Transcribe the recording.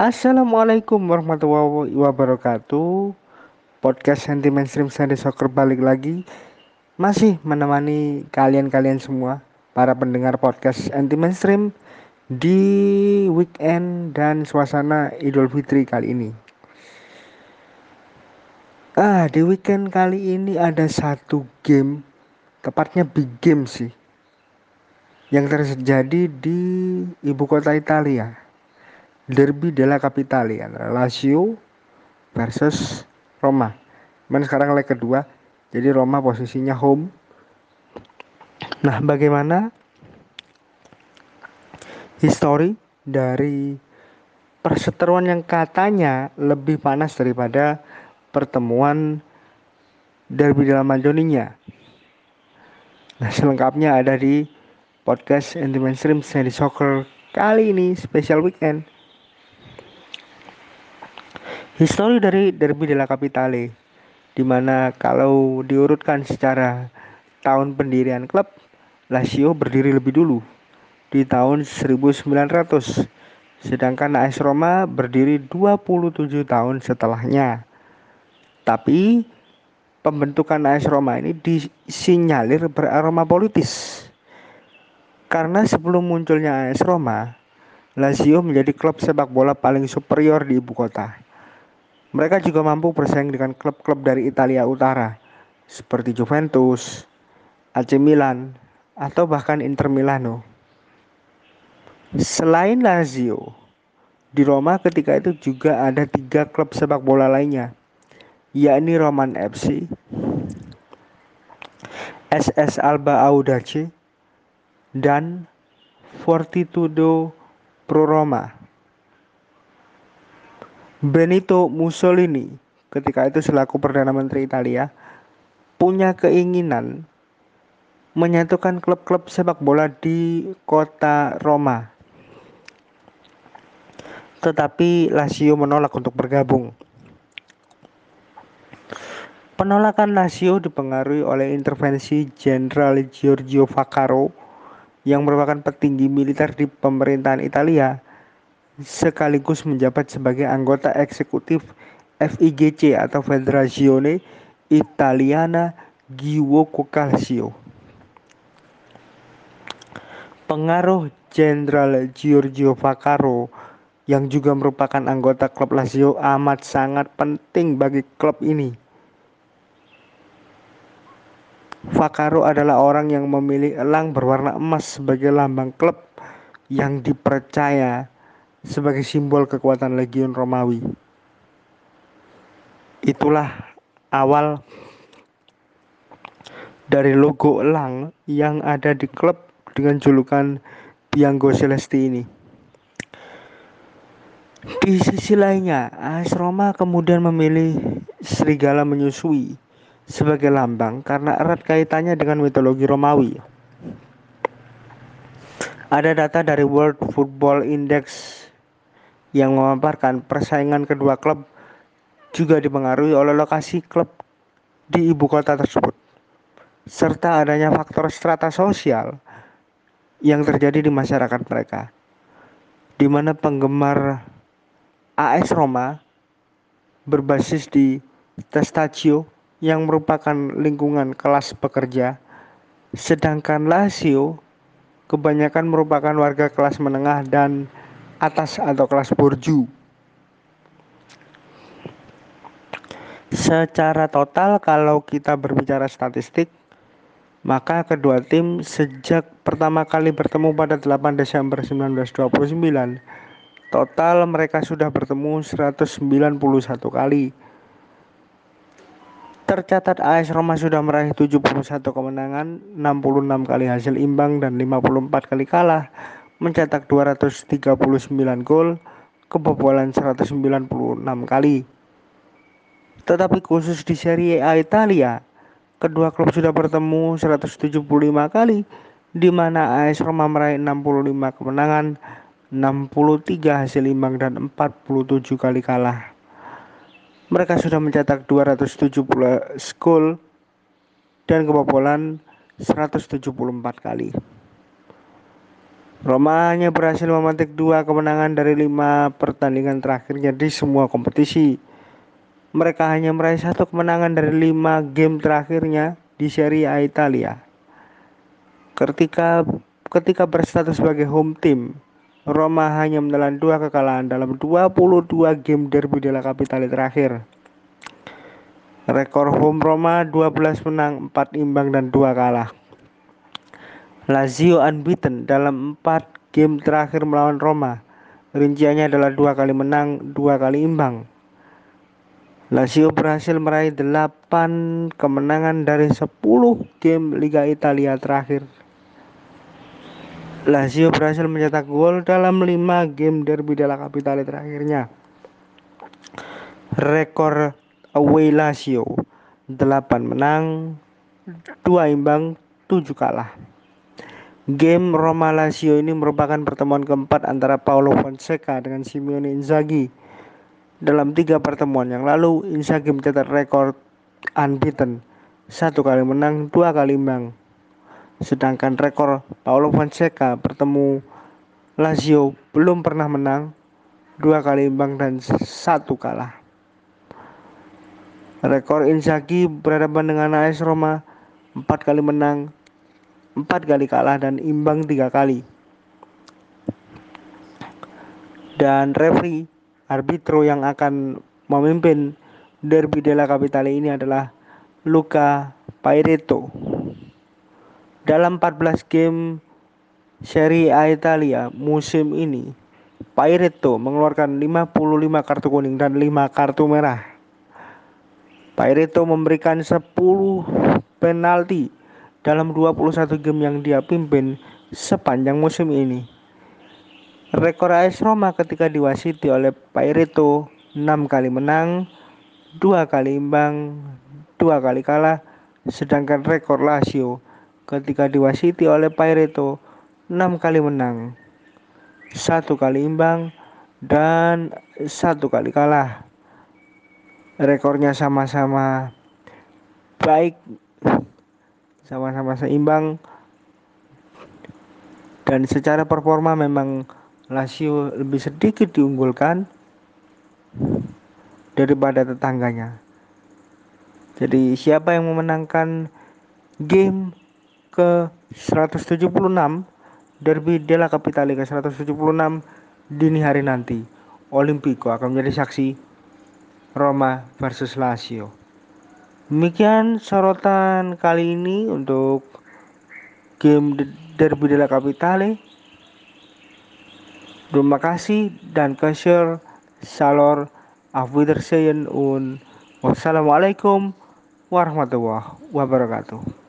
Assalamualaikum warahmatullahi wabarakatuh. Podcast Anti Mainstream Sunday Soccer balik lagi. Masih menemani kalian-kalian semua Para pendengar podcast Anti Mainstream Di weekend dan suasana Idul Fitri kali ini. Ah, di weekend kali ini ada satu game Tepatnya big game sih Yang terjadi di ibu kota Italia derby della Capitale antara Lazio versus Roma. Men sekarang leg kedua, jadi Roma posisinya home. Nah, bagaimana histori dari perseteruan yang katanya lebih panas daripada pertemuan derby della Madoninya. Nah, selengkapnya ada di podcast Anti Mainstream Sandy Soccer kali ini special weekend. Histori dari Derby della Capitale di mana kalau diurutkan secara tahun pendirian klub Lazio berdiri lebih dulu di tahun 1900 sedangkan AS Roma berdiri 27 tahun setelahnya. Tapi pembentukan AS Roma ini disinyalir beraroma politis. Karena sebelum munculnya AS Roma, Lazio menjadi klub sepak bola paling superior di ibu kota. Mereka juga mampu bersaing dengan klub-klub dari Italia Utara seperti Juventus, AC Milan, atau bahkan Inter Milano. Selain Lazio, di Roma ketika itu juga ada tiga klub sepak bola lainnya, yakni Roman FC, SS Alba Audace, dan Fortitudo Pro Roma. Benito Mussolini ketika itu selaku Perdana Menteri Italia punya keinginan menyatukan klub-klub sepak bola di kota Roma. Tetapi Lazio menolak untuk bergabung. Penolakan Lazio dipengaruhi oleh intervensi Jenderal Giorgio Vaccaro yang merupakan petinggi militer di pemerintahan Italia sekaligus menjabat sebagai anggota eksekutif FIGC atau Federazione Italiana Giuoco Calcio. Pengaruh Jenderal Giorgio Vaccaro yang juga merupakan anggota klub Lazio amat sangat penting bagi klub ini. Vaccaro adalah orang yang memilih elang berwarna emas sebagai lambang klub yang dipercaya sebagai simbol kekuatan Legion Romawi. Itulah awal dari logo elang yang ada di klub dengan julukan Bianco Celesti ini. Di sisi lainnya, AS Roma kemudian memilih serigala menyusui sebagai lambang karena erat kaitannya dengan mitologi Romawi. Ada data dari World Football Index yang memaparkan persaingan kedua klub juga dipengaruhi oleh lokasi klub di ibu kota tersebut serta adanya faktor strata sosial yang terjadi di masyarakat mereka di mana penggemar AS Roma berbasis di Testaccio yang merupakan lingkungan kelas pekerja sedangkan Lazio kebanyakan merupakan warga kelas menengah dan atas atau kelas borju. Secara total kalau kita berbicara statistik, maka kedua tim sejak pertama kali bertemu pada 8 Desember 1929, total mereka sudah bertemu 191 kali. Tercatat AS Roma sudah meraih 71 kemenangan, 66 kali hasil imbang dan 54 kali kalah mencetak 239 gol, kebobolan 196 kali. Tetapi khusus di Serie A Italia, kedua klub sudah bertemu 175 kali di mana AS Roma meraih 65 kemenangan, 63 hasil imbang dan 47 kali kalah. Mereka sudah mencetak 270 gol dan kebobolan 174 kali. Roma hanya berhasil memetik dua kemenangan dari lima pertandingan terakhirnya di semua kompetisi. Mereka hanya meraih satu kemenangan dari lima game terakhirnya di Serie A Italia. Ketika ketika berstatus sebagai home team, Roma hanya menelan dua kekalahan dalam 22 game derby della Capitale terakhir. Rekor home Roma 12 menang, 4 imbang dan 2 kalah. Lazio unbeaten dalam 4 game terakhir melawan Roma. Rinciannya adalah dua kali menang, dua kali imbang. Lazio berhasil meraih 8 kemenangan dari 10 game Liga Italia terakhir. Lazio berhasil mencetak gol dalam 5 game derby della Capitale terakhirnya. Rekor away Lazio 8 menang, 2 imbang, 7 kalah. Game Roma Lazio ini merupakan pertemuan keempat antara Paulo Fonseca dengan Simeone Inzaghi. Dalam tiga pertemuan yang lalu, Inzaghi mencatat rekor unbeaten, satu kali menang, dua kali imbang. Sedangkan rekor Paulo Fonseca bertemu Lazio belum pernah menang, dua kali imbang dan satu kalah. Rekor Inzaghi berhadapan dengan AS Roma empat kali menang, empat kali kalah dan imbang tiga kali. Dan referee arbitro yang akan memimpin Derby della Capitale ini adalah Luca Paireto. Dalam 14 game Serie A Italia musim ini, Paireto mengeluarkan 55 kartu kuning dan 5 kartu merah. Paireto memberikan 10 penalti dalam 21 game yang dia pimpin sepanjang musim ini. Rekor AS Roma ketika diwasiti oleh Paireto 6 kali menang, 2 kali imbang, 2 kali kalah, sedangkan rekor Lazio ketika diwasiti oleh Paireto 6 kali menang, 1 kali imbang, dan 1 kali kalah. Rekornya sama-sama baik sama-sama seimbang dan secara performa memang Lazio lebih sedikit diunggulkan daripada tetangganya. Jadi siapa yang memenangkan game ke 176 Derby della Capitale ke 176 dini hari nanti Olimpico akan menjadi saksi Roma versus Lazio. Demikian sorotan kali ini untuk game Derby della Capitale. Terima kasih dan kasih salor auf und wassalamualaikum warahmatullahi wabarakatuh.